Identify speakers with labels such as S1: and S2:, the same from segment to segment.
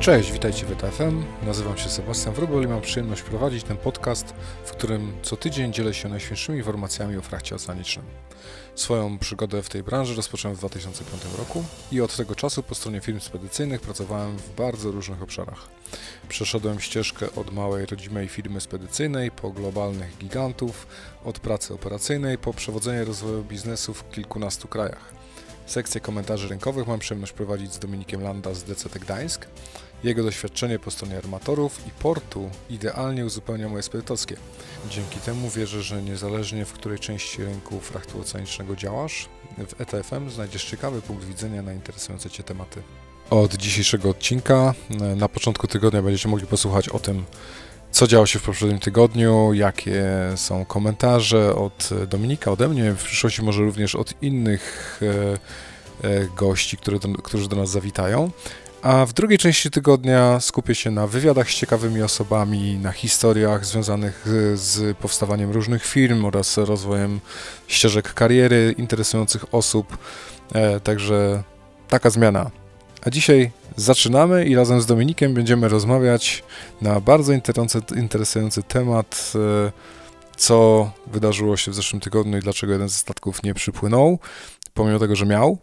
S1: Cześć, witajcie w ETFM. Nazywam się Sebastian Wróbel i mam przyjemność prowadzić ten podcast, w którym co tydzień dzielę się najświeższymi informacjami o frachcie oceanicznym. Swoją przygodę w tej branży rozpocząłem w 2005 roku i od tego czasu po stronie firm spedycyjnych pracowałem w bardzo różnych obszarach. Przeszedłem ścieżkę od małej rodzimej firmy spedycyjnej po globalnych gigantów, od pracy operacyjnej po przewodzenie rozwoju biznesu w kilkunastu krajach. Sekcję komentarzy rynkowych mam przyjemność prowadzić z Dominikiem Landa z DCT Gdańsk. Jego doświadczenie po stronie armatorów i portu idealnie uzupełnia moje spedytowskie. Dzięki temu wierzę, że niezależnie w której części rynku frachtu oceanicznego działasz, w ETFM znajdziesz ciekawy punkt widzenia na interesujące Cię tematy. Od dzisiejszego odcinka na początku tygodnia będziecie mogli posłuchać o tym, co działo się w poprzednim tygodniu, jakie są komentarze od Dominika, ode mnie, w przyszłości może również od innych e, e, gości, które do, którzy do nas zawitają. A w drugiej części tygodnia skupię się na wywiadach z ciekawymi osobami, na historiach związanych z powstawaniem różnych firm oraz rozwojem ścieżek kariery interesujących osób. E, także taka zmiana. A dzisiaj zaczynamy i razem z Dominikiem będziemy rozmawiać na bardzo interesujący temat, e, co wydarzyło się w zeszłym tygodniu i dlaczego jeden ze statków nie przypłynął, pomimo tego, że miał.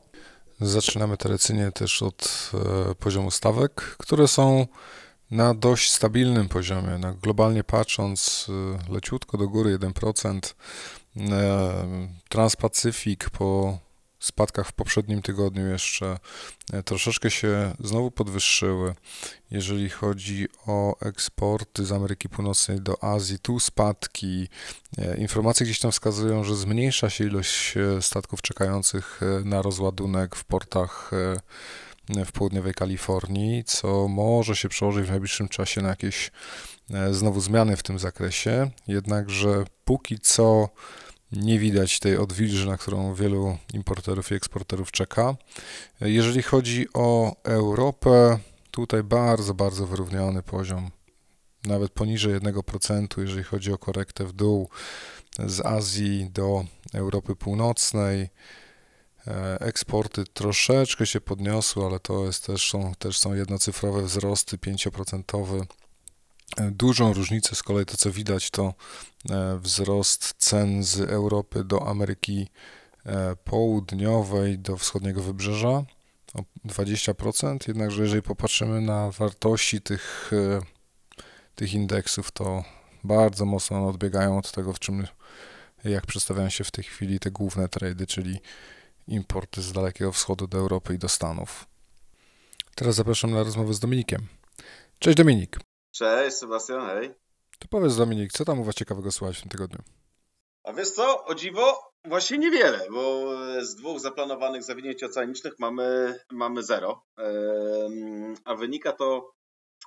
S1: Zaczynamy tradycyjnie też od e, poziomu stawek, które są na dość stabilnym poziomie. Na globalnie patrząc, e, leciutko do góry 1%. Transpacyfik po spadkach w poprzednim tygodniu jeszcze e, troszeczkę się znowu podwyższyły. Jeżeli chodzi o eksporty z Ameryki Północnej do Azji, tu spadki. E, informacje gdzieś tam wskazują, że zmniejsza się ilość e, statków czekających na rozładunek w portach w południowej Kalifornii, co może się przełożyć w najbliższym czasie na jakieś znowu zmiany w tym zakresie. Jednakże póki co nie widać tej odwilży, na którą wielu importerów i eksporterów czeka. Jeżeli chodzi o Europę, tutaj bardzo, bardzo wyrównany poziom, nawet poniżej 1%, jeżeli chodzi o korektę w dół z Azji do Europy Północnej. E, eksporty troszeczkę się podniosły, ale to jest też, są, też są jednocyfrowe wzrosty, 5% Dużą różnicę z kolei to, co widać, to e, wzrost cen z Europy do Ameryki e, Południowej, do wschodniego wybrzeża o 20%. Jednakże, jeżeli popatrzymy na wartości tych, e, tych indeksów, to bardzo mocno odbiegają od tego, w czym, jak przedstawiają się w tej chwili te główne trady, czyli importy z Dalekiego Wschodu do Europy i do Stanów. Teraz zapraszam na rozmowę z Dominikiem. Cześć Dominik.
S2: Cześć, Sebastian, hej.
S1: To powiedz Dominik, co tam u Was ciekawego słuchać w tym tygodniu?
S2: A wiesz co, o dziwo, właśnie niewiele, bo z dwóch zaplanowanych zawinięć oceanicznych mamy, mamy zero, a wynika to,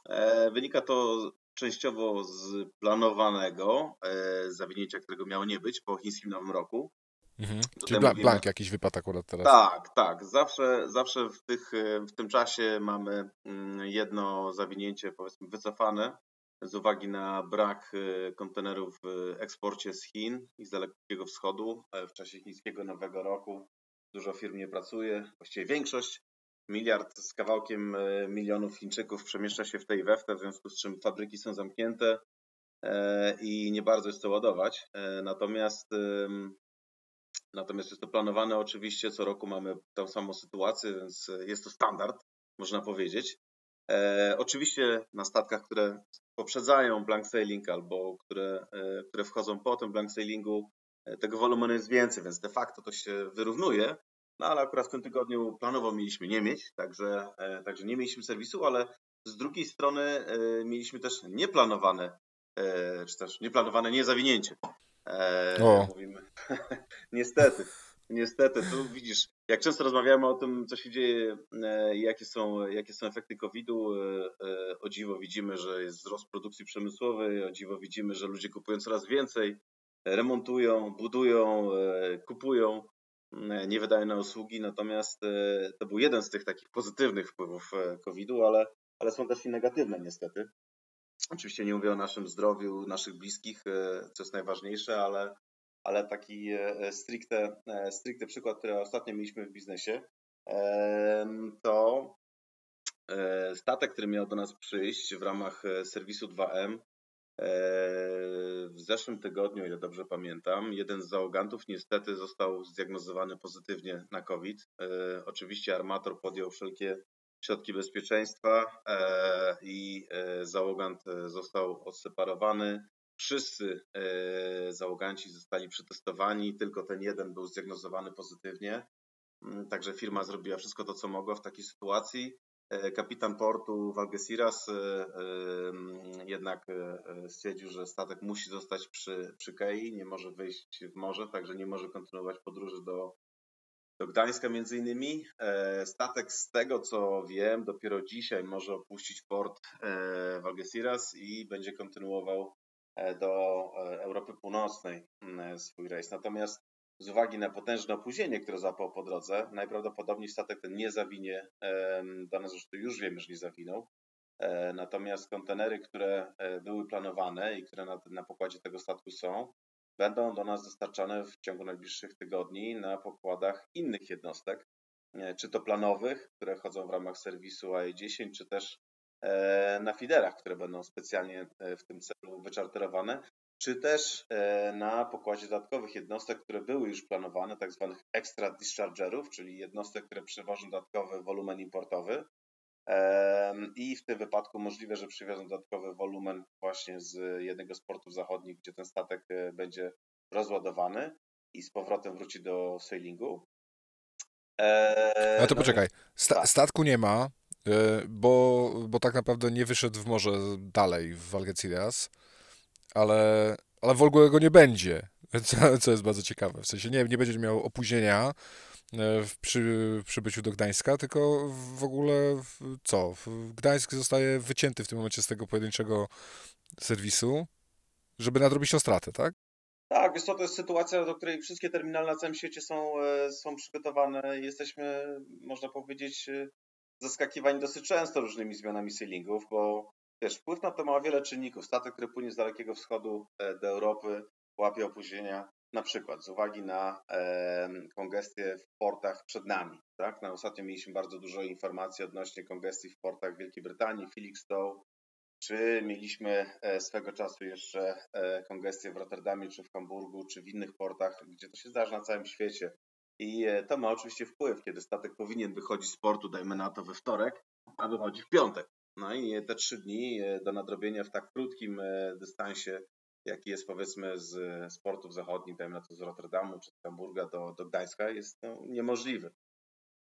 S2: e, wynika to częściowo z planowanego e, zawinięcia, którego miało nie być po chińskim Nowym Roku.
S1: Mhm. Czyli blank, blank jakiś wypadł akurat teraz.
S2: Tak, tak. Zawsze, zawsze w, tych, w tym czasie mamy mm, jedno zawinięcie, powiedzmy, wycofane z uwagi na brak y, kontenerów w eksporcie z Chin i z Dalekiego Wschodu. E, w czasie chińskiego Nowego Roku dużo firm nie pracuje, właściwie większość. Miliard z kawałkiem e, milionów Chińczyków przemieszcza się w tej we w związku z czym fabryki są zamknięte e, i nie bardzo jest to ładować. Natomiast Natomiast jest to planowane oczywiście, co roku mamy tą samą sytuację, więc jest to standard, można powiedzieć. E, oczywiście na statkach, które poprzedzają blank sailing albo które, e, które wchodzą po tym blank sailingu, e, tego wolumenu jest więcej, więc de facto to się wyrównuje. No ale akurat w tym tygodniu planowo mieliśmy nie mieć, także, e, także nie mieliśmy serwisu, ale z drugiej strony e, mieliśmy też nieplanowane, e, czy też nieplanowane niezawinięcie.
S1: O.
S2: Mówimy. niestety, niestety, tu widzisz, jak często rozmawiamy o tym, co się dzieje, e, jakie są, jakie są efekty COVID-u, e, e, o dziwo widzimy, że jest wzrost produkcji przemysłowej, o dziwo widzimy, że ludzie kupują coraz więcej, remontują, budują, kupują, nie wydają na usługi, natomiast to był jeden z tych takich pozytywnych wpływów COVID-u, ale, ale są też i negatywne niestety. Oczywiście nie mówię o naszym zdrowiu, naszych bliskich, e, co jest najważniejsze, ale, ale taki e, stricte, e, stricte przykład, który ostatnio mieliśmy w biznesie, to Statek, który miał do nas przyjść w ramach serwisu 2M, w zeszłym tygodniu, ile dobrze pamiętam, jeden z załogantów niestety został zdiagnozowany pozytywnie na COVID. Oczywiście armator podjął wszelkie środki bezpieczeństwa i załogant został odseparowany. Wszyscy załoganci zostali przetestowani, tylko ten jeden był zdiagnozowany pozytywnie. Mm, także firma zrobiła wszystko to, co mogła w takiej sytuacji. E, kapitan portu w Algeciras e, e, jednak stwierdził, że statek musi zostać przy, przy Kei, nie może wyjść w morze, także nie może kontynuować podróży do, do Gdańska między innymi. Statek z tego co wiem dopiero dzisiaj może opuścić port w Algeciras i będzie kontynuował do Europy Północnej mm, swój rejs. Natomiast z uwagi na potężne opóźnienie, które zapał po drodze, najprawdopodobniej statek ten nie zawinie. Do nas zresztą już wiemy, że nie zawinął. E, natomiast kontenery, które e, były planowane i które na, na pokładzie tego statku są, będą do nas dostarczane w ciągu najbliższych tygodni na pokładach innych jednostek, e, czy to planowych, które chodzą w ramach serwisu AE10, czy też na fiderach, które będą specjalnie w tym celu wyczarterowane, czy też e, na pokładzie dodatkowych jednostek, które były już planowane, tak zwanych extra dischargerów, czyli jednostek, które przewożą dodatkowy wolumen importowy. I w tym wypadku możliwe, że przywiozą dodatkowy wolumen właśnie z jednego z portów zachodnich, gdzie ten statek e, będzie rozładowany i z powrotem wróci do sailingu.
S1: E, no to poczekaj, Sta tak. statku nie ma, bo, bo tak naprawdę nie wyszedł w morze dalej w Algeciras ale, ale w ogóle go nie będzie, co, co jest bardzo ciekawe. W sensie nie, nie będzie miał opóźnienia e, przy, przybyciu do Gdańska, tylko w ogóle co? Gdańsk zostaje wycięty w tym momencie z tego pojedynczego serwisu, żeby nadrobić tą stratę, tak?
S2: Tak, wiesz co, to jest sytuacja, do której wszystkie terminale na całym świecie są, e, są przygotowane. Jesteśmy, można powiedzieć, e, zaskakiwani dosyć często różnymi zmianami sailingów, bo Wiesz, wpływ na to ma wiele czynników. Statek, który płynie z Dalekiego Wschodu e, do Europy, łapie opóźnienia, na przykład z uwagi na e, kongestię w portach przed nami. Tak? Na ostatnio mieliśmy bardzo dużo informacji odnośnie kongestii w portach Wielkiej Brytanii, Felixstowe, czy mieliśmy e, swego czasu jeszcze e, kongestię w Rotterdamie, czy w Hamburgu, czy w innych portach, gdzie to się zdarza na całym świecie. I to ma oczywiście wpływ, kiedy statek powinien wychodzić z portu, dajmy na to we wtorek, a wychodzi w piątek. No i te trzy dni e, do nadrobienia w tak krótkim e, dystansie, jaki jest powiedzmy z sportów zachodnich, dajmy na to z Rotterdamu czy z Hamburga do, do Gdańska, jest no, niemożliwy.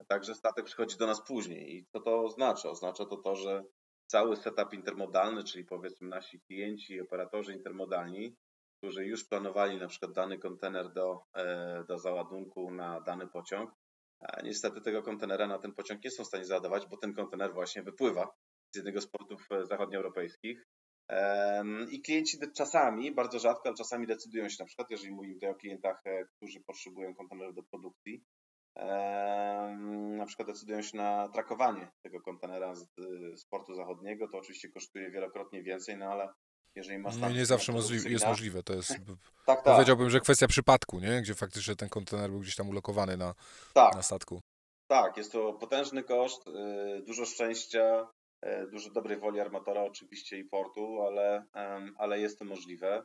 S2: Także statek przychodzi do nas później. I co to oznacza? Oznacza to to, że cały setup intermodalny, czyli powiedzmy nasi klienci, operatorzy intermodalni, którzy już planowali na przykład dany kontener do, e, do załadunku na dany pociąg, niestety tego kontenera na ten pociąg nie są w stanie załadować, bo ten kontener właśnie wypływa z jednego z portów e, zachodnioeuropejskich. I klienci czasami, bardzo rzadko, ale czasami decydują się, na przykład jeżeli mówimy tutaj o klientach, e, którzy potrzebują kontenerów do produkcji, na przykład decydują się na trakowanie tego kontenera z, z portu zachodniego, to oczywiście kosztuje wielokrotnie więcej, no ale jeżeli ma
S1: Nie, nie zawsze możliwe, jest możliwe, to jest, tak, tak. powiedziałbym, że kwestia przypadku, nie? gdzie faktycznie ten kontener był gdzieś tam ulokowany na, tak. na statku.
S2: Tak, jest to potężny koszt, y, dużo szczęścia, E, dużo dobrej woli armatora oczywiście i portu, ale, ale jest to możliwe.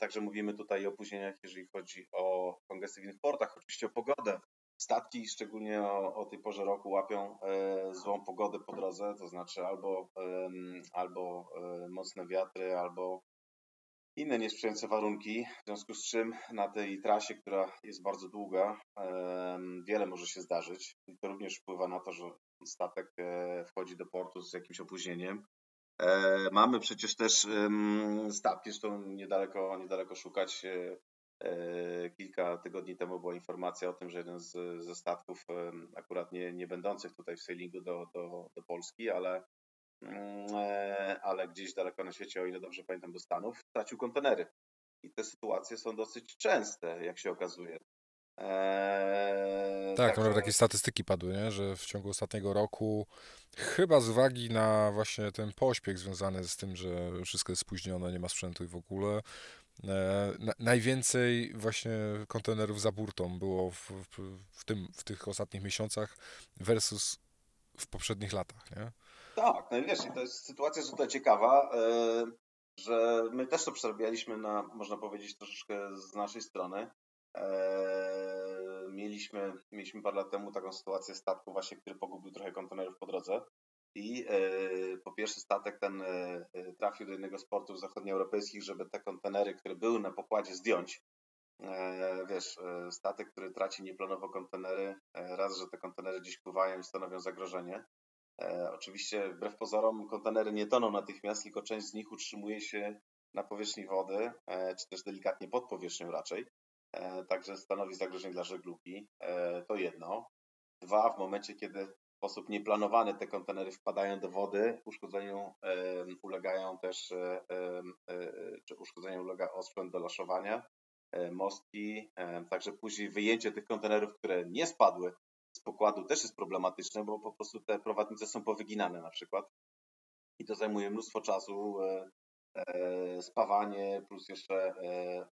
S2: Także mówimy tutaj o opóźnieniach, jeżeli chodzi o kongesty w innych portach, oczywiście o pogodę. Statki, szczególnie o, o tej porze roku, łapią e, złą pogodę po drodze, to znaczy albo, albo e, mocne wiatry, albo inne niesprzyjające warunki, w związku z czym na tej trasie, która jest bardzo długa, wiele może się zdarzyć. I to również wpływa na to, że statek e, wchodzi do portu z jakimś opóźnieniem. E, mamy przecież też statki, zresztą niedaleko, niedaleko szukać. E, kilka tygodni temu była informacja o tym, że jeden z, ze statków, akurat nie, nie będących tutaj w sailingu do, do, do Polski, ale, mm, ale gdzieś daleko na świecie, o ile dobrze pamiętam, do Stanów, stracił kontenery. I te sytuacje są dosyć częste, jak się okazuje.
S1: Eee, tak, także... takie statystyki padły, nie? że w ciągu ostatniego roku, chyba z uwagi na właśnie ten pośpiech związany z tym, że wszystko jest spóźnione, nie ma sprzętu i w ogóle, e, na, najwięcej właśnie kontenerów za burtą było w, w, w, tym, w tych ostatnich miesiącach versus w poprzednich latach, nie?
S2: Tak, no i wiesz, to jest sytuacja tutaj ciekawa, że my też to przerabialiśmy na, można powiedzieć, troszeczkę z naszej strony. Mieliśmy, mieliśmy parę lat temu taką sytuację statku właśnie, który pogubił trochę kontenerów po drodze. I po pierwsze statek ten trafił do jednego z portów zachodnioeuropejskich, żeby te kontenery, które były na pokładzie zdjąć. Wiesz, statek, który traci nieplanowo kontenery, raz, że te kontenery gdzieś pływają i stanowią zagrożenie. Oczywiście, wbrew pozorom, kontenery nie toną natychmiast, tylko część z nich utrzymuje się na powierzchni wody, czy też delikatnie pod powierzchnią raczej. Także stanowi zagrożenie dla żeglugi. To jedno. Dwa, w momencie, kiedy w sposób nieplanowany te kontenery wpadają do wody, uszkodzeniu ulegają też, czy uszkodzeniu ulega osprzęt do laszowania, E, mostki, e, także później wyjęcie tych kontenerów, które nie spadły z pokładu też jest problematyczne, bo po prostu te prowadnice są powyginane na przykład i to zajmuje mnóstwo czasu, e, spawanie plus jeszcze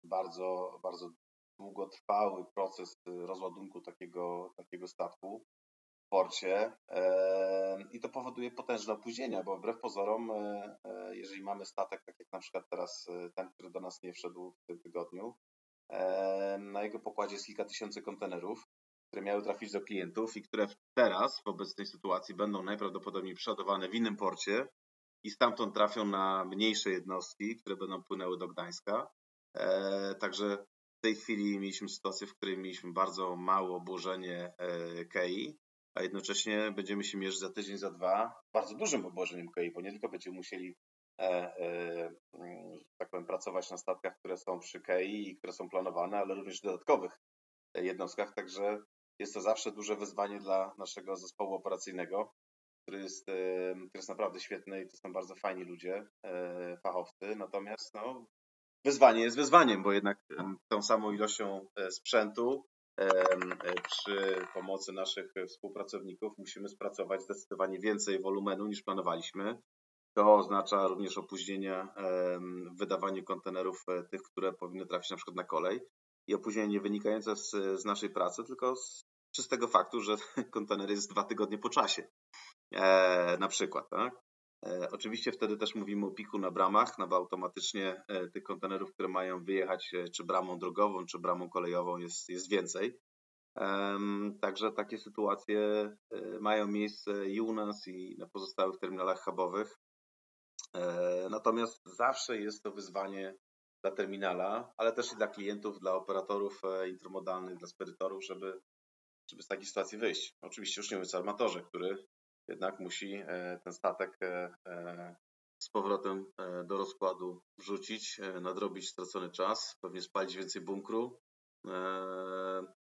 S2: bardzo, bardzo długotrwały proces rozładunku takiego, takiego statku w porcie i to powoduje potężne opóźnienia, bo wbrew pozorom, jeżeli mamy statek, tak jak na przykład teraz ten, który do nas nie wszedł w tym tygodniu, na jego pokładzie jest kilka tysięcy kontenerów, które miały trafić do klientów i które teraz, w obecnej sytuacji, będą najprawdopodobniej przeładowane w innym porcie i stamtąd trafią na mniejsze jednostki, które będą płynęły do Gdańska. E, także w tej chwili mieliśmy sytuację, w której mieliśmy bardzo małe obłożenie e, KEI, a jednocześnie będziemy się mierzyć za tydzień, za dwa bardzo dużym obłożeniem KEI, bo nie tylko będziemy musieli E, e, mm, tak powiem, pracować na statkach, które są przy KEI i które są planowane, ale również dodatkowych jednostkach, także jest to zawsze duże wyzwanie dla naszego zespołu operacyjnego, który jest, który jest naprawdę świetny i to są bardzo fajni ludzie, fachowcy, natomiast no, wyzwanie jest wyzwaniem, bo jednak tą samą ilością sprzętu przy pomocy naszych współpracowników musimy spracować zdecydowanie więcej wolumenu niż planowaliśmy. To oznacza również opóźnienia w wydawaniu kontenerów e, tych, które powinny trafić na przykład na kolej i opóźnienie nie wynikające z, z naszej pracy, tylko z czystego faktu, że kontener jest dwa tygodnie po czasie. E, na przykład, tak? E, oczywiście wtedy też mówimy o piku na bramach, no bo automatycznie e, tych kontenerów, które mają wyjechać e, czy bramą drogową, czy bramą kolejową jest, jest więcej. Także takie sytuacje mają miejsce i u nas, i na pozostałych terminalach hubowych. Natomiast zawsze jest to wyzwanie dla terminala, ale też i dla klientów, dla operatorów intermodalnych, dla spedytorów, żeby, żeby z takiej sytuacji wyjść. Oczywiście już nie mówiąc o armatorze, który jednak musi e, ten statek z powrotem do rozkładu wrzucić, nadrobić stracony czas, pewnie spalić więcej bunkru.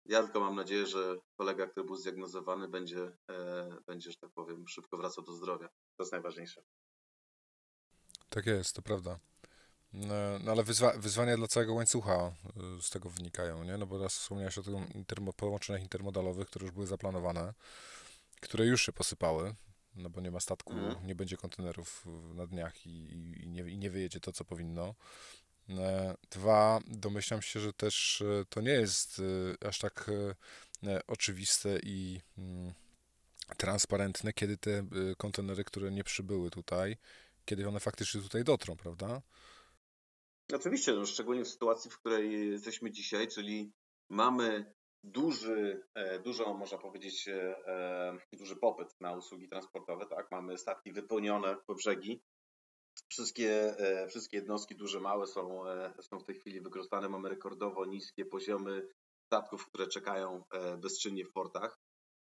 S2: Ja tylko mam nadzieję, że kolega, który był zdiagnozowany, będzie, będzie że tak powiem, szybko wracał do zdrowia. To jest najważniejsze.
S1: Tak jest, to prawda. No, ale wyzwa wyzwania dla całego łańcucha z tego wynikają, nie? No bo teraz wspomniałeś o tych intermo połączeniach intermodalowych, które już były zaplanowane, które już się posypały, no bo nie ma statku, mhm. nie będzie kontenerów na dniach i, i, nie, i nie wyjedzie to, co powinno. E, dwa, domyślam się, że też e, to nie jest e, aż tak oczywiste i mm, transparentne, kiedy te kontenery, które nie przybyły tutaj, kiedy one faktycznie tutaj dotrą, prawda?
S2: Oczywiście, no, szczególnie w sytuacji, w której jesteśmy dzisiaj, czyli mamy duży, e, dużo, można powiedzieć, e, e, duży popyt na usługi transportowe, tak? Mamy statki wypełnione po brzegi. Wszystkie, wszystkie jednostki, duże, małe, są, są w tej chwili wykorzystane. Mamy rekordowo niskie poziomy statków, które czekają bezczynnie w portach.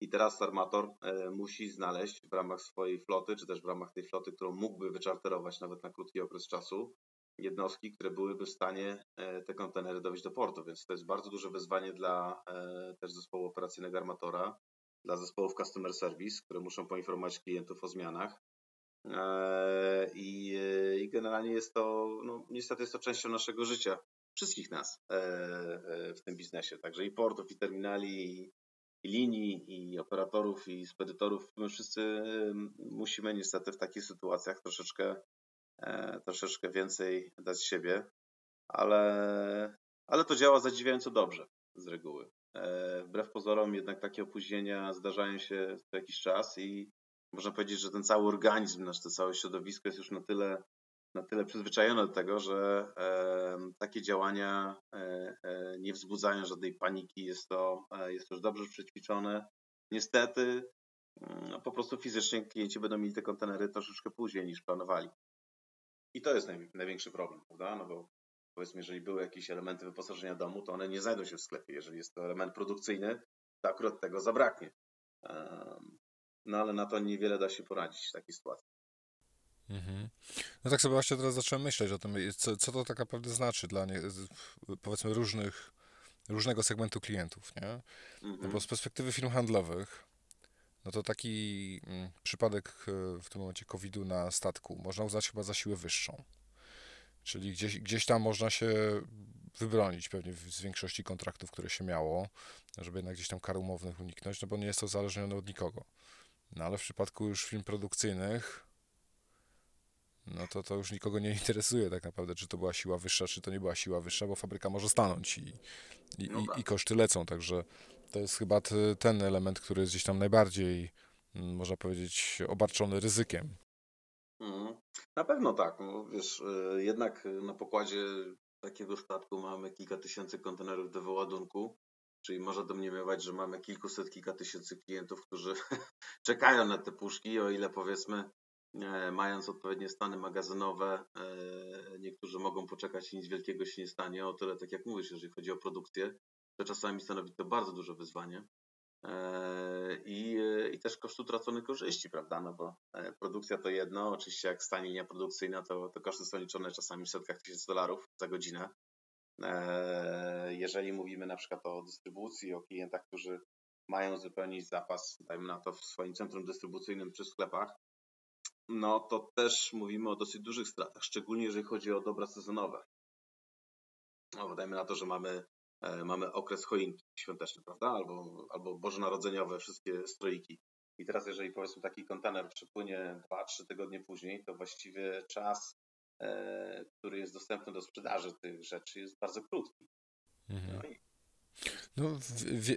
S2: I teraz armator musi znaleźć w ramach swojej floty, czy też w ramach tej floty, którą mógłby wyczarterować nawet na krótki okres czasu, jednostki, które byłyby w stanie e, te kontenery dowieść do portu. Więc to jest bardzo duże wyzwanie dla e, też zespołu operacyjnego armatora, dla zespołów customer service, które muszą poinformować klientów o zmianach. I, i generalnie jest to, no, niestety jest to częścią naszego życia, wszystkich nas w tym biznesie, także i portów, i terminali, i linii, i operatorów, i spedytorów, my wszyscy musimy niestety w takich sytuacjach troszeczkę, e, troszeczkę więcej dać siebie, ale, ale to działa zadziwiająco dobrze z reguły. E, wbrew pozorom jednak takie opóźnienia zdarzają się co jakiś czas i można powiedzieć, że ten cały organizm, nasz to całe środowisko jest już na tyle, na tyle przyzwyczajone do tego, że e, takie działania e, e, nie wzbudzają żadnej paniki, jest to, e, jest to już dobrze przećwiczone. Niestety, no, po prostu fizycznie klienci będą mieli te kontenery troszeczkę później niż planowali. I to jest naj, największy problem, prawda? No bo powiedzmy, jeżeli były jakieś elementy wyposażenia domu, to one nie znajdą się w sklepie. Jeżeli jest to element produkcyjny, to akurat tego zabraknie. No ale na to niewiele da się poradzić w takiej sytuacji.
S1: Mhm. No tak sobie właśnie teraz zacząłem myśleć o tym, co, co to tak naprawdę znaczy dla nie, powiedzmy różnych, różnego segmentu klientów, nie? Mhm. No bo z perspektywy firm handlowych, no to taki mm, przypadek e, w tym momencie COVID-u na statku można uznać chyba za siłę wyższą. Czyli gdzieś, gdzieś tam można się wybronić pewnie z większości kontraktów, które się miało, żeby jednak gdzieś tam kar umownych uniknąć, no bo nie jest to uzależnione od nikogo. No ale w przypadku już film produkcyjnych, no to to już nikogo nie interesuje tak naprawdę, czy to była siła wyższa, czy to nie była siła wyższa, bo fabryka może stanąć i, i, no tak. i, i koszty lecą, także to jest chyba ten element, który jest gdzieś tam najbardziej, można powiedzieć, obarczony ryzykiem.
S2: Mhm. Na pewno tak. Wiesz, y, jednak na pokładzie takiego statku mamy kilka tysięcy kontenerów do wyładunku, czyli można domniemywać, że mamy kilkuset, kilka tysięcy klientów, którzy czekają na te puszki, o ile powiedzmy e, mając odpowiednie stany magazynowe, e, niektórzy mogą poczekać i nic wielkiego się nie stanie. O tyle, tak jak mówisz, jeżeli chodzi o produkcję, to czasami stanowi to bardzo duże wyzwanie. E, I, I też koszt utraconych korzyści, prawda? No bo e, produkcja to jedno, oczywiście jak stanie linia produkcyjna, to, to koszty są liczone czasami w setkach tysięcy dolarów za godzinę. E, jeżeli mówimy na przykład o dystrybucji, o klientach, którzy mają zupełnie zapas, dajmy na to w swoim centrum dystrybucyjnym czy sklepach, no to też mówimy o dosyć dużych stratach, szczególnie jeżeli chodzi o dobra sezonowe. No, dajmy na to, że mamy E, mamy okres choinki świąteczny, prawda? Albo, albo bożonarodzeniowe, wszystkie stroiki. I teraz, jeżeli powiedzmy taki kontener przypłynie 2-3 tygodnie później, to właściwie czas, e, który jest dostępny do sprzedaży tych rzeczy, jest bardzo krótki. Mhm.
S1: No i no,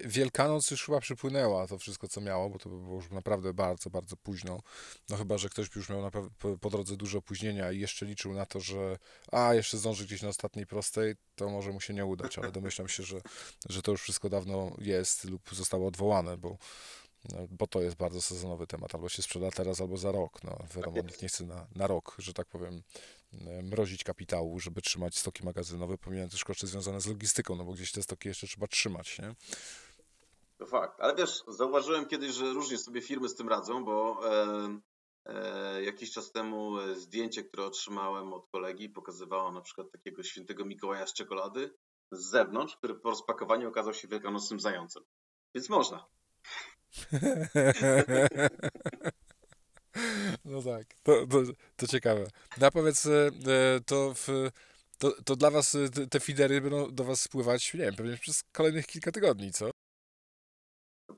S1: Wielkanoc już chyba przypłynęła to wszystko, co miało, bo to było już naprawdę bardzo, bardzo późno. No chyba, że ktoś już miał na po, drodze dużo opóźnienia i jeszcze liczył na to, że a, jeszcze zdąży gdzieś na ostatniej prostej, to może mu się nie udać, ale domyślam się, że, że to już wszystko dawno jest lub zostało odwołane, bo no, bo to jest bardzo sezonowy temat. Albo się sprzeda teraz, albo za rok. No, wiadomo, nikt nie chce na, na rok, że tak powiem, mrozić kapitału, żeby trzymać stoki magazynowe, pomijając też koszty związane z logistyką, no bo gdzieś te stoki jeszcze trzeba trzymać, nie?
S2: To fakt. Ale wiesz, zauważyłem kiedyś, że różnie sobie firmy z tym radzą, bo e, e, jakiś czas temu zdjęcie, które otrzymałem od kolegi, pokazywało na przykład takiego świętego Mikołaja z czekolady z zewnątrz, który po rozpakowaniu okazał się wielkanocnym zającem. Więc można.
S1: No tak, to, to, to ciekawe. No a powiedz, e, to, w, to, to dla was e, te fidery będą do was spływać, nie wiem, pewnie przez kolejnych kilka tygodni, co?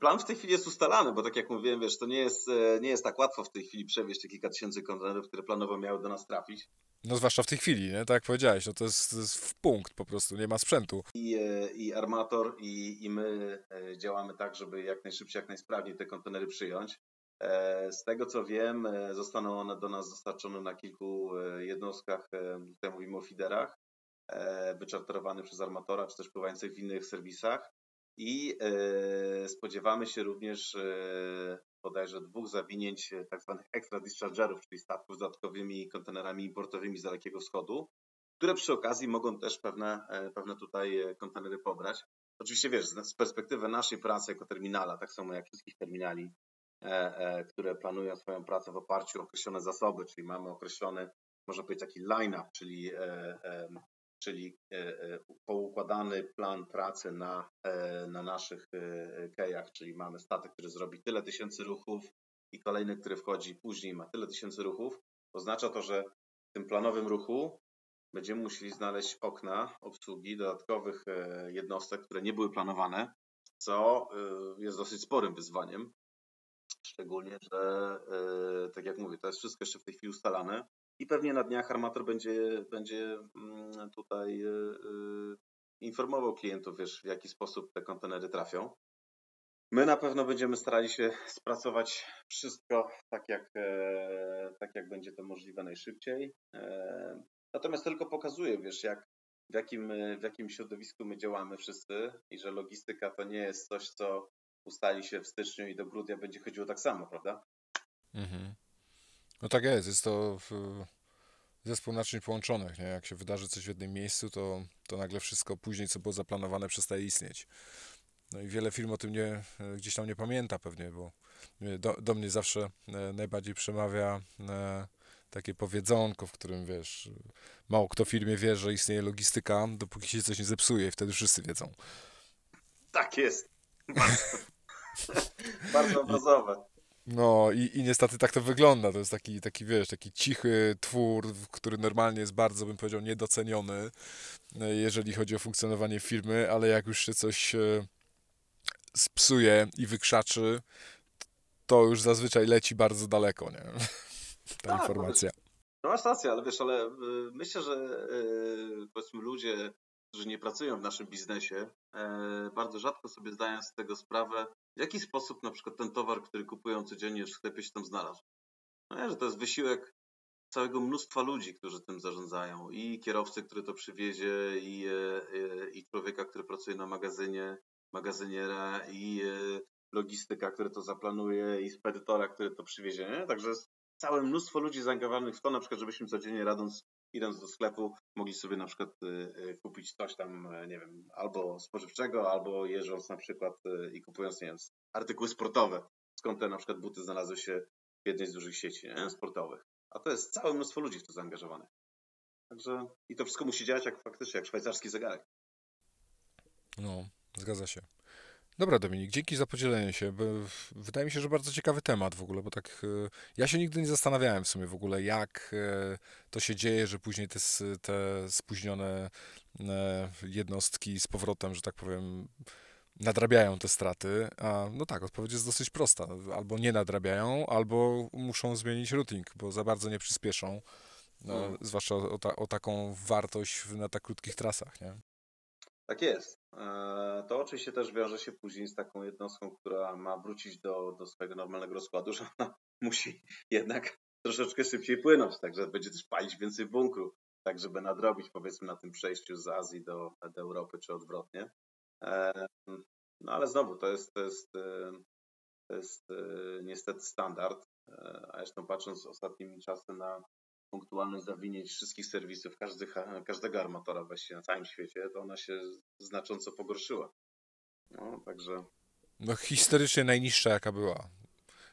S2: Plan w tej chwili jest ustalany, bo tak jak mówiłem, wiesz, to nie jest, e, nie jest tak łatwo w tej chwili przewieźć te kilka tysięcy kontenerów, które planowo miały do nas trafić.
S1: No zwłaszcza w tej chwili, nie? tak jak powiedziałeś, no to jest, to jest w punkt po prostu, nie ma sprzętu.
S2: I, i armator i, i my działamy tak, żeby jak najszybciej, jak najsprawniej te kontenery przyjąć. E, z tego co wiem, e, zostaną one do nas dostarczone na kilku e, jednostkach, tutaj mówimy o fiderach, wyczarterowanych przez armatora, czy też pływających w innych serwisach. I spodziewamy się również bodajże dwóch zawinięć tak zwanych extra dischargerów, czyli statków z dodatkowymi kontenerami importowymi z Dalekiego Wschodu, które przy okazji mogą też pewne, pewne tutaj kontenery pobrać. Oczywiście wiesz, z perspektywy naszej pracy jako terminala, tak samo jak wszystkich terminali które planują swoją pracę w oparciu o określone zasoby, czyli mamy określony, można powiedzieć, taki line-up, czyli, e, czyli poukładany plan pracy na, na naszych kejach, czyli mamy statek, który zrobi tyle tysięcy ruchów i kolejny, który wchodzi później ma tyle tysięcy ruchów. Oznacza to, że w tym planowym ruchu będziemy musieli znaleźć okna obsługi dodatkowych jednostek, które nie były planowane, co jest dosyć sporym wyzwaniem, Szczególnie, że e, tak jak mówię, to jest wszystko jeszcze w tej chwili ustalane i pewnie na dniach armator będzie, będzie mm, tutaj e, e, informował klientów, wiesz, w jaki sposób te kontenery trafią. My na pewno będziemy starali się spracować wszystko tak, jak, tak jak będzie to możliwe najszybciej. Natomiast tylko pokazuje, wiesz, jak, w, jakim, w jakim środowisku my działamy wszyscy i że logistyka to nie jest coś, co ustali się w styczniu i do grudnia będzie chodziło tak samo, prawda? Mhm.
S1: No tak jest, jest to zespół naczyń połączonych, nie? Jak się wydarzy coś w jednym miejscu, to, to nagle wszystko później, co było zaplanowane, przestaje istnieć. No i wiele firm o tym nie, gdzieś tam nie pamięta pewnie, bo do, do mnie zawsze e, najbardziej przemawia e, takie powiedzonko, w którym wiesz, mało kto w firmie wie, że istnieje logistyka, dopóki się coś nie zepsuje i wtedy wszyscy wiedzą.
S2: Tak jest. Bardzo, obrazowe.
S1: No i, i niestety tak to wygląda. To jest taki, taki, wiesz, taki cichy twór, który normalnie jest bardzo, bym powiedział, niedoceniony, e, jeżeli chodzi o funkcjonowanie firmy, ale jak już się coś spsuje i wykrzaczy, to już zazwyczaj leci bardzo daleko, nie? Ta tak, informacja.
S2: No masz rację, ale wiesz, ale y, myślę, że powiedzmy ludzie, którzy nie pracują w naszym biznesie, e, bardzo rzadko sobie zdają z tego sprawę, w jaki sposób na przykład ten towar, który kupują codziennie w sklepie się tam znalazł. No że to jest wysiłek całego mnóstwa ludzi, którzy tym zarządzają. I kierowcy, który to przywiezie, i, e, i człowieka, który pracuje na magazynie, magazyniera i e, logistyka, który to zaplanuje i spedytora, który to przywiezie. Nie? Także jest całe mnóstwo ludzi zaangażowanych w to, na przykład, żebyśmy codziennie radąc, idąc do sklepu, mogli sobie na przykład e, e, kupić coś tam, nie wiem, albo spożywczego, albo jeżdżąc na przykład i kupując, nie wiem, artykuły sportowe, skąd te na przykład buty znalazły się w jednej z dużych sieci sportowych. A to jest całe mnóstwo ludzi w to zaangażowanych. Także i to wszystko musi działać jak faktycznie, jak szwajcarski zegarek.
S1: No, Zgadza się. Dobra, Dominik, dzięki za podzielenie się. Wydaje mi się, że bardzo ciekawy temat w ogóle, bo tak e, ja się nigdy nie zastanawiałem w sumie w ogóle, jak e, to się dzieje, że później te, te spóźnione e, jednostki z powrotem, że tak powiem, nadrabiają te straty. A no tak, odpowiedź jest dosyć prosta. Albo nie nadrabiają, albo muszą zmienić routing, bo za bardzo nie przyspieszą. No, hmm. Zwłaszcza o, ta, o taką wartość na tak krótkich trasach, nie?
S2: Tak jest. E, to oczywiście też wiąże się później z taką jednostką, która ma wrócić do, do swojego normalnego rozkładu, że ona musi jednak troszeczkę szybciej płynąć, także będzie też palić więcej bunkru, tak żeby nadrobić powiedzmy na tym przejściu z Azji do, do Europy czy odwrotnie. E, no ale znowu to jest, to jest, e, to jest niestety standard, a zresztą patrząc ostatnimi czasy na punktualność zawinięć wszystkich serwisów każdych, każdego armatora właściwie na całym świecie, to ona się znacząco pogorszyła. No, także...
S1: No historycznie najniższa jaka była.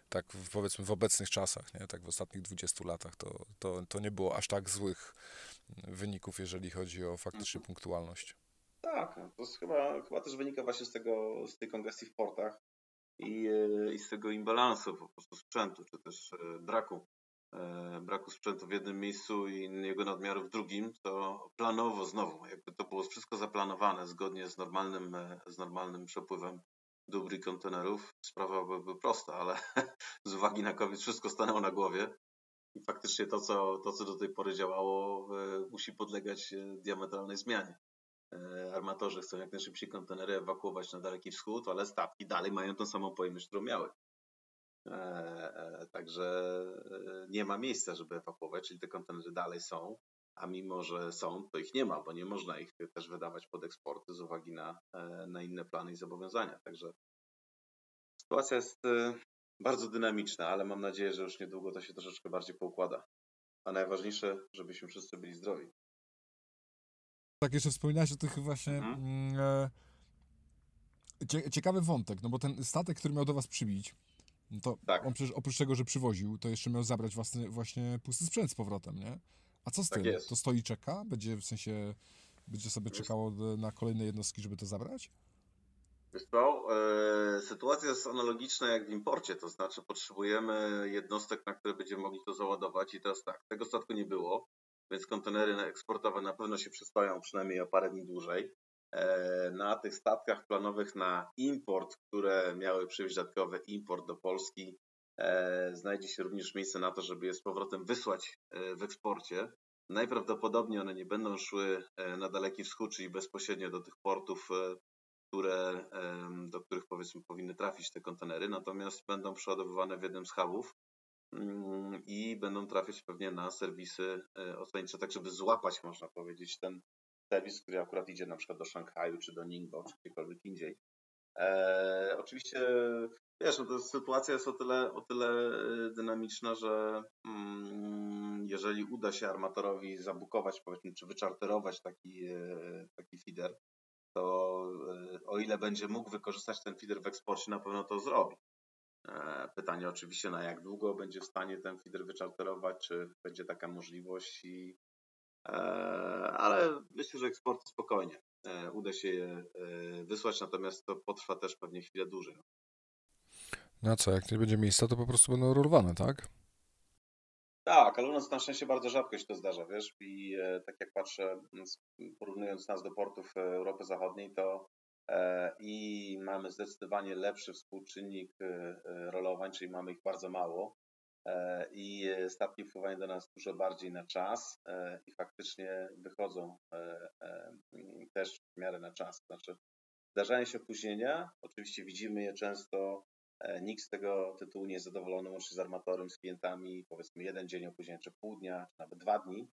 S1: Tak powiedzmy w obecnych czasach, nie? tak w ostatnich 20 latach, to, to, to nie było aż tak złych wyników, jeżeli chodzi o faktycznie mhm. punktualność.
S2: Tak, to chyba, chyba też wynika właśnie z tego, z tej kongestii w portach i, i z tego imbalansu po prostu sprzętu, czy też e, braku braku sprzętu w jednym miejscu i jego nadmiaru w drugim, to planowo znowu, jakby to było wszystko zaplanowane zgodnie z normalnym, e, z normalnym przepływem dóbr i kontenerów, sprawa byłaby prosta, ale z uwagi na COVID wszystko stanęło na głowie i faktycznie to, co, to, co do tej pory działało, e, musi podlegać diametralnej zmianie. Armatorzy chcą jak najszybciej kontenery ewakuować na Daleki Wschód, ale statki dalej mają tą samą pojemność, którą miały. E, e, także e, nie ma miejsca, żeby ewakuować, czyli te kontenery dalej są, a mimo, że są, to ich nie ma, bo nie można ich też wydawać pod eksporty z uwagi na, na inne plany i zobowiązania. Także sytuacja jest bardzo dynamiczna, ale mam nadzieję, że już niedługo to się troszeczkę bardziej poukłada. A najważniejsze, żebyśmy wszyscy byli zdrowi.
S1: Tak, jeszcze wspominałeś o tych właśnie. Mhm. Mm, ciekawy wątek, no bo ten statek, który miał do Was przybić, no to tak. on przecież oprócz tego, że przywoził, to jeszcze miał zabrać własny, właśnie pusty sprzęt z powrotem, nie? A co z tak tym? Jest. To stoi czeka? Będzie w sensie, będzie sobie czekało na kolejne jednostki, żeby to zabrać?
S2: Wiesz co, e, sytuacja jest analogiczna jak w imporcie, to znaczy potrzebujemy jednostek, na które będziemy mogli to załadować i teraz tak, tego statku nie było, więc kontenery eksportowe na pewno się przystoją przynajmniej o parę dni dłużej. E, na tych statkach planowych na import, które miały przywieźć dodatkowy import do Polski, e, znajdzie się również miejsce na to, żeby je z powrotem wysłać e, w eksporcie. Najprawdopodobniej one nie będą szły na Daleki Wschód, czyli bezpośrednio do tych portów które, do których powiedzmy powinny trafić te kontenery, natomiast będą przeładowywane w jednym z hubów mm, i będą trafiać pewnie na serwisy oceaniczne, tak żeby złapać, można powiedzieć, ten serwis, który akurat idzie na przykład do Szanghaju, czy do Ningbo, czy gdziekolwiek indziej. E, oczywiście, wiesz, no to sytuacja jest o tyle, o tyle e, dynamiczna, że mm, jeżeli uda się armatorowi zabukować, powiedzmy, czy wyczarterować taki, e, taki feeder, to e, o ile będzie mógł wykorzystać ten feeder w eksporcie, na pewno to zrobi. Pytanie oczywiście, na jak długo będzie w stanie ten feeder wyczarterować, czy będzie taka możliwość i E, myślę, że eksporty spokojnie e, uda się je e, wysłać, natomiast to potrwa też pewnie chwilę dłużej.
S1: No co, jak nie będzie miejsca, to po prostu będą rolowane, tak?
S2: Tak, ale u nas na szczęście bardzo rzadko się to zdarza, wiesz, i tak jak patrzę, porównując nas do portów Europy Zachodniej, to i mamy zdecydowanie lepszy współczynnik rolowań, czyli mamy ich bardzo mało, E, i statki wpływają do nas dużo bardziej na czas e, i faktycznie wychodzą e, też w miarę na czas. Znaczy, zdarzają się opóźnienia, oczywiście widzimy je często, nikt z tego tytułu nie jest zadowolony, łącznie z armatorem, z klientami, powiedzmy jeden dzień opóźnienia, czy pół dnia, czy nawet dwa dni,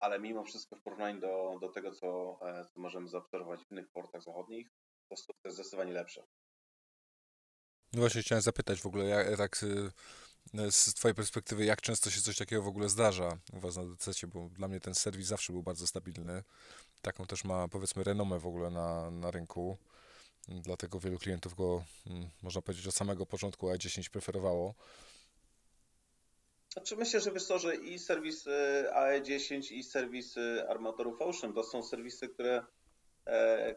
S2: ale mimo wszystko w porównaniu do, do tego, co, co możemy zaobserwować w innych portach zachodnich, to jest zdecydowanie lepsze.
S1: No właśnie chciałem zapytać w ogóle, jak y, z Twojej perspektywy, jak często się coś takiego w ogóle zdarza u Was na DCC, bo dla mnie ten serwis zawsze był bardzo stabilny. Taką też ma, powiedzmy, renomę w ogóle na, na rynku. Dlatego wielu klientów go, mm, można powiedzieć, od samego początku A10 preferowało.
S2: Znaczy myślę, że wiesz co, że i serwis y, AE10 i serwis armatorów Ocean to są serwisy, które E,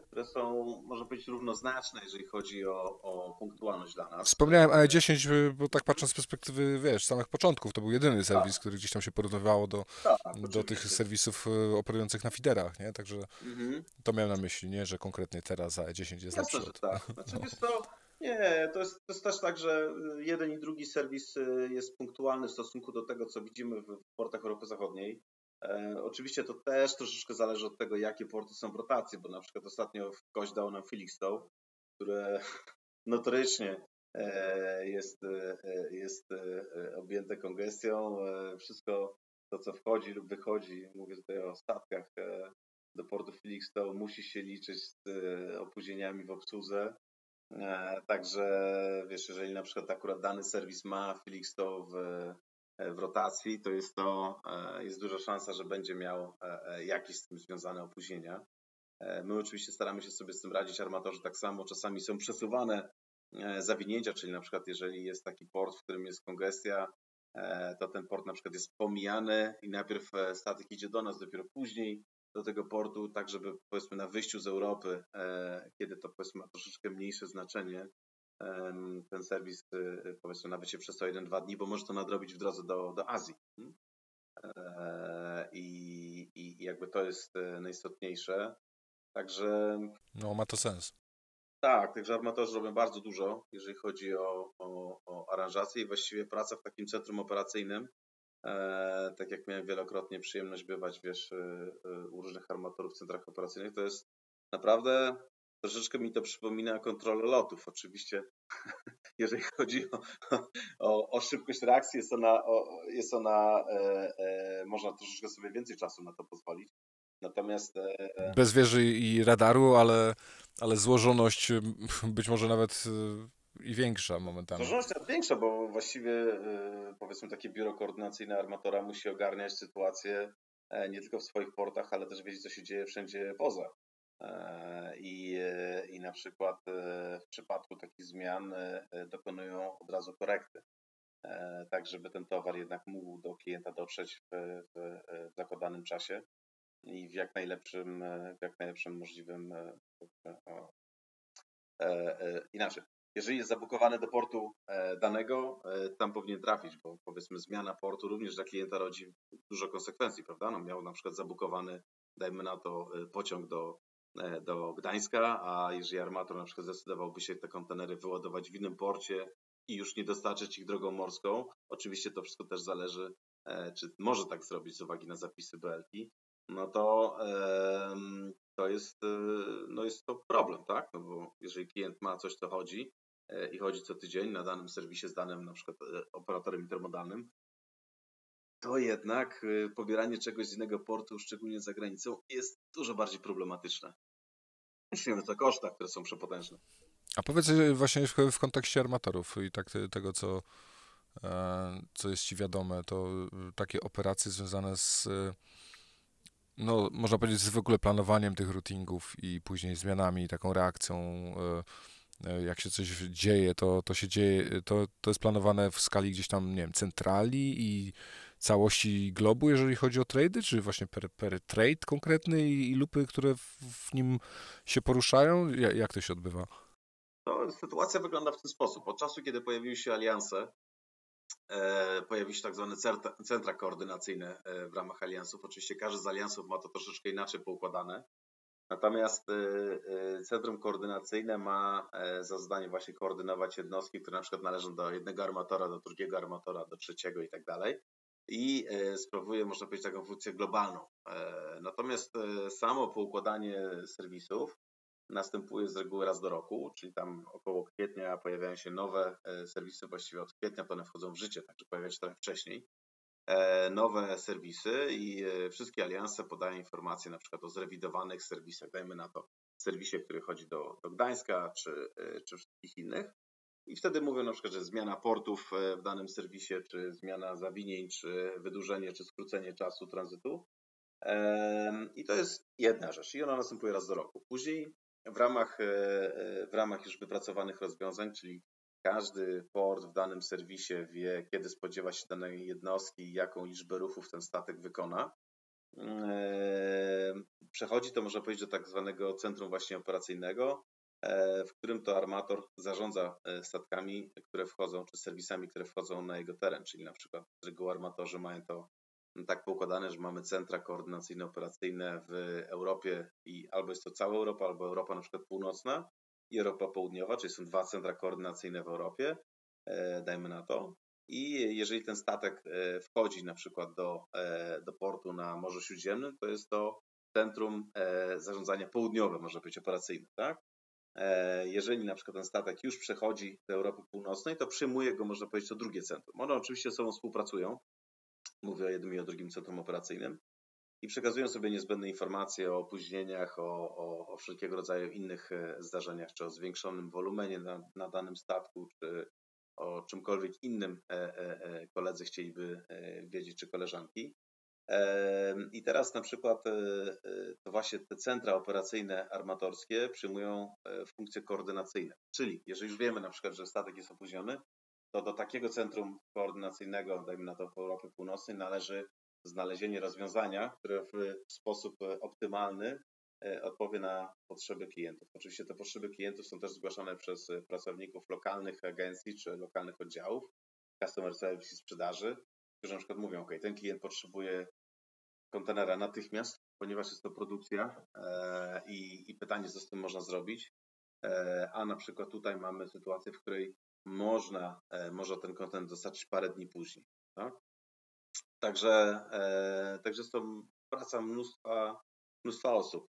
S2: które są, można powiedzieć, równoznaczne, jeżeli chodzi o, o punktualność dla nas.
S1: Wspomniałem AE10, bo tak patrząc z perspektywy, wiesz, samych początków, to był jedyny serwis, tak. który gdzieś tam się porównywało do, tak, do tych serwisów e, operujących na fiderach, nie? Także mhm. to miałem na myśli, nie, że konkretnie teraz AE10 jest Jasne. Że
S2: tak. Znaczy, no. to, nie, to jest, to jest też tak, że jeden i drugi serwis e, jest punktualny w stosunku do tego, co widzimy w portach Europy Zachodniej. E, oczywiście to też troszeczkę zależy od tego, jakie porty są w rotacji, bo na przykład ostatnio ktoś dał nam Felixstowe, które notorycznie e, jest, e, jest objęte kongestią. Wszystko to, co wchodzi lub wychodzi, mówię tutaj o statkach do portu Felixstowe, musi się liczyć z opóźnieniami w obsłudze. Także wiesz, jeżeli na przykład akurat dany serwis ma Felixstowe w rotacji, to jest to, e, jest duża szansa, że będzie miał e, jakieś z tym związane opóźnienia. My oczywiście staramy się sobie z tym radzić, armatorzy tak samo, czasami są przesuwane zawinięcia, czyli na przykład jeżeli jest taki port, w którym jest kongestia, to ten port na przykład jest pomijany i najpierw statek idzie do nas, dopiero później do tego portu, tak żeby powiedzmy na wyjściu z Europy, kiedy to powiedzmy ma troszeczkę mniejsze znaczenie, ten serwis y, powiedzmy nawet się przestoje 1-2 dni, bo może to nadrobić w drodze do, do Azji. Hmm? E, I, I jakby to jest e, najistotniejsze. Także.
S1: No, ma to sens.
S2: Tak, także armatorzy robią bardzo dużo, jeżeli chodzi o, o, o aranżację i właściwie praca w takim centrum operacyjnym. E, tak jak miałem wielokrotnie przyjemność bywać, wiesz, u różnych armatorów w centrach operacyjnych, to jest naprawdę Troszeczkę mi to przypomina kontrolę lotów. Oczywiście, jeżeli chodzi o, o, o szybkość reakcji, jest ona, o, jest ona e, e, można troszeczkę sobie więcej czasu na to pozwolić. Natomiast. E,
S1: e Bez wieży i radaru, ale, ale złożoność być może nawet e, i większa momentami.
S2: Złożoność nawet większa, bo właściwie e, powiedzmy takie biuro koordynacyjne armatora musi ogarniać sytuację nie tylko w swoich portach, ale też wiedzieć, co się dzieje wszędzie poza. E, I, e, I na przykład e, w przypadku takich zmian dokonują od razu korekty, tak żeby ten towar jednak mógł do klienta dotrzeć w, w, w zakładanym czasie i w jak najlepszym, w jak najlepszym możliwym inaczej. Jeżeli jest zabukowany do portu danego, tam powinien trafić, bo powiedzmy zmiana portu również dla klienta rodzi dużo konsekwencji, prawda? No miał na przykład zabukowany, dajmy na to, pociąg do do Gdańska, a jeżeli armator na przykład zdecydowałby się te kontenery wyładować w innym porcie i już nie dostarczyć ich drogą morską, oczywiście to wszystko też zależy, e, czy może tak zrobić z uwagi na zapisy BLK, no to, to jest, no jest to problem, tak? No bo jeżeli klient ma coś, co chodzi i chodzi co tydzień na danym serwisie z danym na przykład operatorem intermodalnym, to jednak pobieranie czegoś z innego portu, szczególnie za granicą, jest dużo bardziej problematyczne. Mówiąc o kosztach, które są przepotężne.
S1: A powiedz właśnie w, kontekście armatorów i tak tego, co, e, co jest Ci wiadome, to takie operacje związane z, no, można powiedzieć, z w ogóle planowaniem tych routingów i później zmianami, taką reakcją, e, e, jak się coś dzieje, to, to się dzieje, to, to jest planowane w skali gdzieś tam, nie wiem, centrali i całości globu, jeżeli chodzi o trady, czy właśnie per, per trade konkretny i, i lupy, które w, w, nim się poruszają? Jak, jak to się odbywa?
S2: To sytuacja wygląda w ten sposób. Od czasu, kiedy pojawiły się alianse, e, pojawiły się tak zwane centra, centra koordynacyjne e, w ramach aliansów. Oczywiście każdy z aliansów ma to troszeczkę inaczej poukładane. Natomiast e, e centrum koordynacyjne ma za zadanie właśnie koordynować jednostki, które na przykład należą do jednego armatora, do drugiego armatora, do trzeciego i tak dalej i e, sprawuje, można powiedzieć, taką funkcję globalną. E, natomiast e, samo poukładanie serwisów następuje z reguły raz do roku, czyli tam około kwietnia pojawiają się nowe serwisy, właściwie od kwietnia to one wchodzą w życie, także pojawiają się trochę wcześniej. Nowe serwisy i wszystkie alianse podają informacje na przykład o zrewidowanych serwisach, dajmy na to serwisie, który chodzi do, do Gdańska czy, czy wszystkich innych. I wtedy mówią na przykład, że zmiana portów e, w danym serwisie, czy zmiana zawinień, czy wydłużenie, czy skrócenie czasu tranzytu. I to jest jedna rzecz i ona następuje raz do roku. Później w ramach, e, e, w ramach już wypracowanych rozwiązań, czyli każdy port w danym serwisie wie, kiedy spodziewa się danej jednostki i jaką liczbę ruchów ten statek wykona. Przechodzi to, można powiedzieć, do tak zwanego centrum właśnie operacyjnego, w którym to armator zarządza e, statkami, które wchodzą, czy serwisami, które wchodzą na jego teren, czyli na przykład z reguły armatorzy mają to tak poukładane, że mamy centra koordynacyjne operacyjne w Europie i albo jest to cała Europa, albo Europa na przykład północna i Europa południowa, czyli są dwa centra koordynacyjne w Europie, e, dajmy na to. I jeżeli ten statek wchodzi na przykład do, do portu na Morzu Śródziemnym, to jest to centrum zarządzania południowe, może być operacyjne, tak? E, jeżeli na przykład ten statek już przechodzi do Europy Północnej, to przyjmuje go, można powiedzieć, to drugie centrum. One oczywiście ze sobą współpracują, mówię o jednym i o drugim centrum operacyjnym, i przekazują sobie niezbędne informacje o opóźnieniach, o, o, o wszelkiego rodzaju innych e, zdarzeniach, czy o zwiększonym wolumenie na, na danym statku, czy o czymkolwiek innym e, koledzy chcieliby wiedzieć, czy koleżanki. I teraz na przykład e, e, to właśnie te centra operacyjne armatorskie przyjmują e, funkcje koordynacyjne. Czyli jeżeli już wiemy na przykład, że statek jest opóźniony, to do takiego centrum koordynacyjnego, dajmy na to w Europie Północnej, należy znalezienie rozwiązania, które w sposób optymalny odpowie na potrzeby klientów. Oczywiście te potrzeby klientów są też zgłaszane przez pracowników lokalnych agencji czy lokalnych oddziałów, customer service i sprzedaży, którzy na przykład mówią, OK, ten klient potrzebuje kontenera natychmiast, ponieważ jest to produkcja e, i, i pytanie, co z tym można zrobić. E, a na przykład tutaj mamy sytuację, w której można, e, może ten kontent dostarczyć parę dni później. Tak? Także, także jest to praca mnóstwa, mnóstwa osób.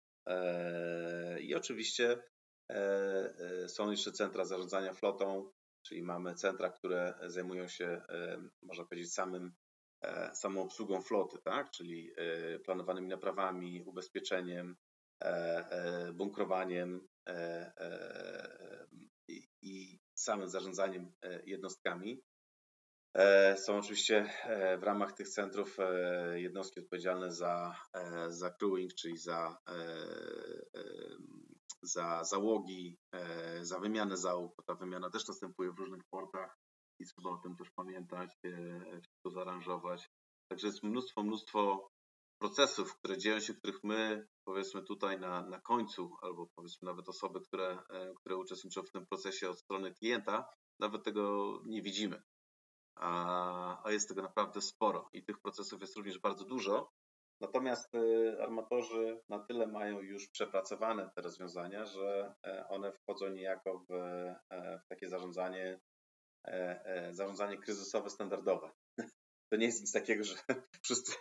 S2: I oczywiście są jeszcze centra zarządzania flotą, czyli mamy centra, które zajmują się, można powiedzieć, samym E, samą obsługą floty, tak? czyli e, planowanymi naprawami, ubezpieczeniem, e, bunkrowaniem i samym zarządzaniem jednostkami. Są oczywiście w ramach tych centrów jednostki odpowiedzialne za, za crewing, czyli za, za załogi, za wymianę załóg. Ta wymiana też następuje w różnych portach i trzeba o tym też pamiętać, e, wszystko zaaranżować. Także jest mnóstwo, mnóstwo procesów, które dzieją się, których my powiedzmy tutaj na, na końcu, albo powiedzmy nawet osoby, które, e, które uczestniczą w tym procesie od strony klienta, nawet tego nie widzimy. A, a jest tego naprawdę sporo i tych procesów jest również bardzo dużo. Natomiast e, armatorzy na tyle mają już przepracowane te rozwiązania, że one wchodzą niejako w, w takie zarządzanie E, e, zarządzanie kryzysowe standardowe. To nie jest nic takiego, że wszyscy,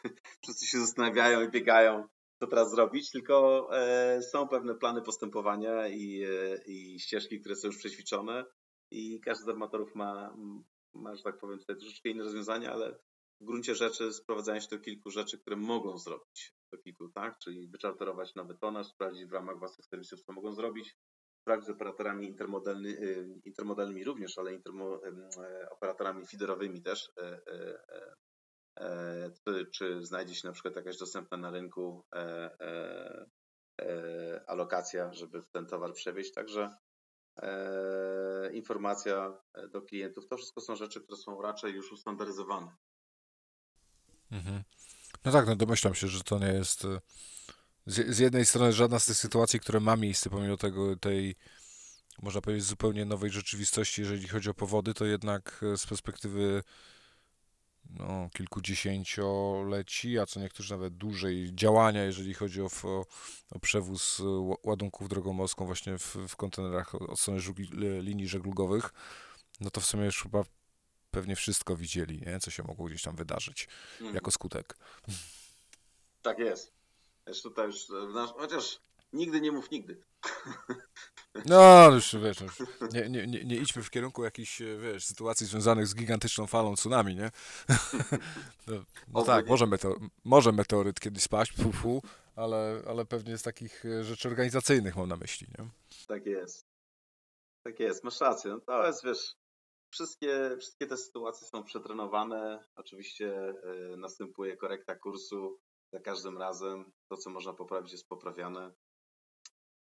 S2: wszyscy się zastanawiają i biegają co teraz zrobić, tylko e, są pewne plany postępowania i, e, i ścieżki, które są już przećwiczone i każdy z armatorów ma, ma, że tak powiem, tutaj troszeczkę inne rozwiązania, ale w gruncie rzeczy sprowadzają się do kilku rzeczy, które mogą zrobić. Do kilku, tak? Czyli wyczarterować nowy tonaż, sprawdzić w ramach własnych serwisów, co mogą zrobić, sprawdzić z operatorami intermodalny, y, intermodalnymi również, ale intermo, e, operatorami feederowymi też, e, e, czy, czy znajdzie się na przykład jakaś dostępna na rynku alokacja, żeby ten towar przewieźć. Także informacja do klientów. To wszystko są rzeczy, które są raczej już ustandaryzowane.
S1: Mhm. No tak, no domyślam się, że to nie jest z, z, jednej strony żadna z tych sytuacji, które ma miejsce, pomimo tego tej, można powiedzieć, zupełnie nowej rzeczywistości, jeżeli chodzi o powody, to jednak e, z perspektywy no, kilkudziesięcioleci, a co niektórzy nawet dłużej działania, jeżeli chodzi o, o, o przewóz e, ładunków drogą morską właśnie w, w kontenerach od strony żugli, linii żeglugowych, no to w sumie już chyba pewnie wszystko widzieli, nie? co się mogło gdzieś tam wydarzyć mhm. jako skutek.
S2: Tak jest. Wiesz, tutaj już, chociaż nigdy nie mów nigdy.
S1: No, już wiesz, już nie, nie, nie, nie, idźmy w kierunku jakichś, wiesz, sytuacji związanych z gigantyczną falą tsunami, nie? No, no tak, może, meteor, może meteoryt kiedyś spaść, fu, fu, ale, ale pewnie z takich rzeczy organizacyjnych mam na myśli, nie?
S2: Tak jest. Tak jest, masz rację. No to jest, wiesz, Wszystkie, wszystkie te sytuacje są przetrenowane. Oczywiście y, następuje korekta kursu. Za każdym razem to, co można poprawić, jest poprawiane.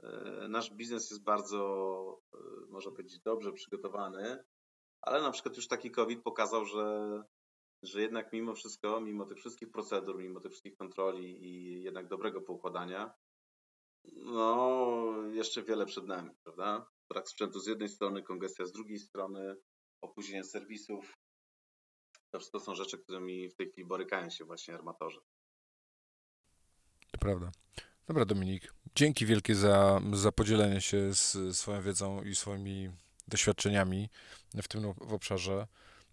S2: Y, nasz biznes jest bardzo, y, można powiedzieć, dobrze przygotowany, ale na przykład już taki COVID pokazał, że, że jednak mimo wszystko, mimo tych wszystkich procedur, mimo tych wszystkich kontroli i jednak dobrego poukładania, no jeszcze wiele przed nami, prawda? Brak sprzętu z jednej strony, kongestia z drugiej strony, opóźnienie serwisów. To wszystko są rzeczy, którymi w tej chwili borykają się właśnie armatorzy.
S1: Prawda. Dobra, Dominik. Dzięki wielkie za, za podzielenie się z swoją wiedzą i swoimi doświadczeniami w tym w obszarze.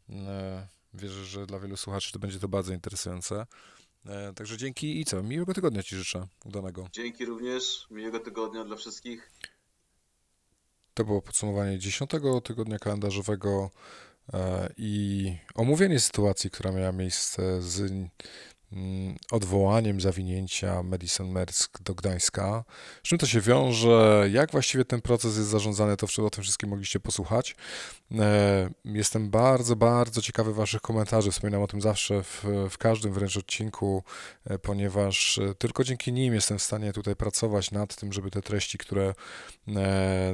S1: E, wierzę, że dla wielu słuchaczy to będzie to bardzo interesujące. E, także dzięki i co? Miłego tygodnia Ci życzę. Udanego.
S2: Dzięki również. Miłego tygodnia dla wszystkich.
S1: To było podsumowanie dziesiątego tygodnia kalendarzowego e, i omówienie sytuacji, która miała miejsce z odwołaniem zawinięcia Madison Mersk do Gdańska. Z czym to się wiąże? Jak właściwie ten proces jest zarządzany? To o tym wszystkim mogliście posłuchać. E, jestem bardzo, bardzo ciekawy Waszych komentarzy. Wspominam o tym zawsze w, w każdym wręcz odcinku, e, ponieważ e, tylko dzięki nim jestem w stanie tutaj pracować nad tym, żeby te treści, które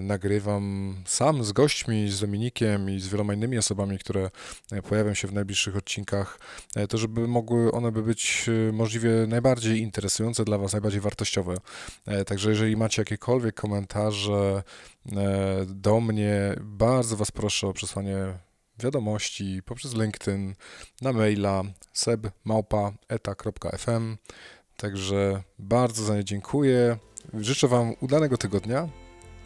S1: nagrywam sam z gośćmi, z Dominikiem i z wieloma innymi osobami, które pojawią się w najbliższych odcinkach, to żeby mogły one by być Y, możliwie najbardziej interesujące dla Was, najbardziej wartościowe. E, także jeżeli macie jakiekolwiek komentarze e, do mnie, bardzo Was proszę o przesłanie wiadomości poprzez LinkedIn, na maila sebmałpa.eta.fm. Także bardzo za nie dziękuję. Życzę Wam udanego tygodnia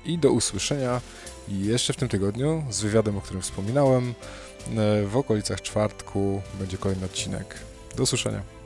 S1: i do usłyszenia jeszcze w tym tygodniu z wywiadem, o którym wspominałem. E, w okolicach czwartku będzie kolejny odcinek. Do usłyszenia.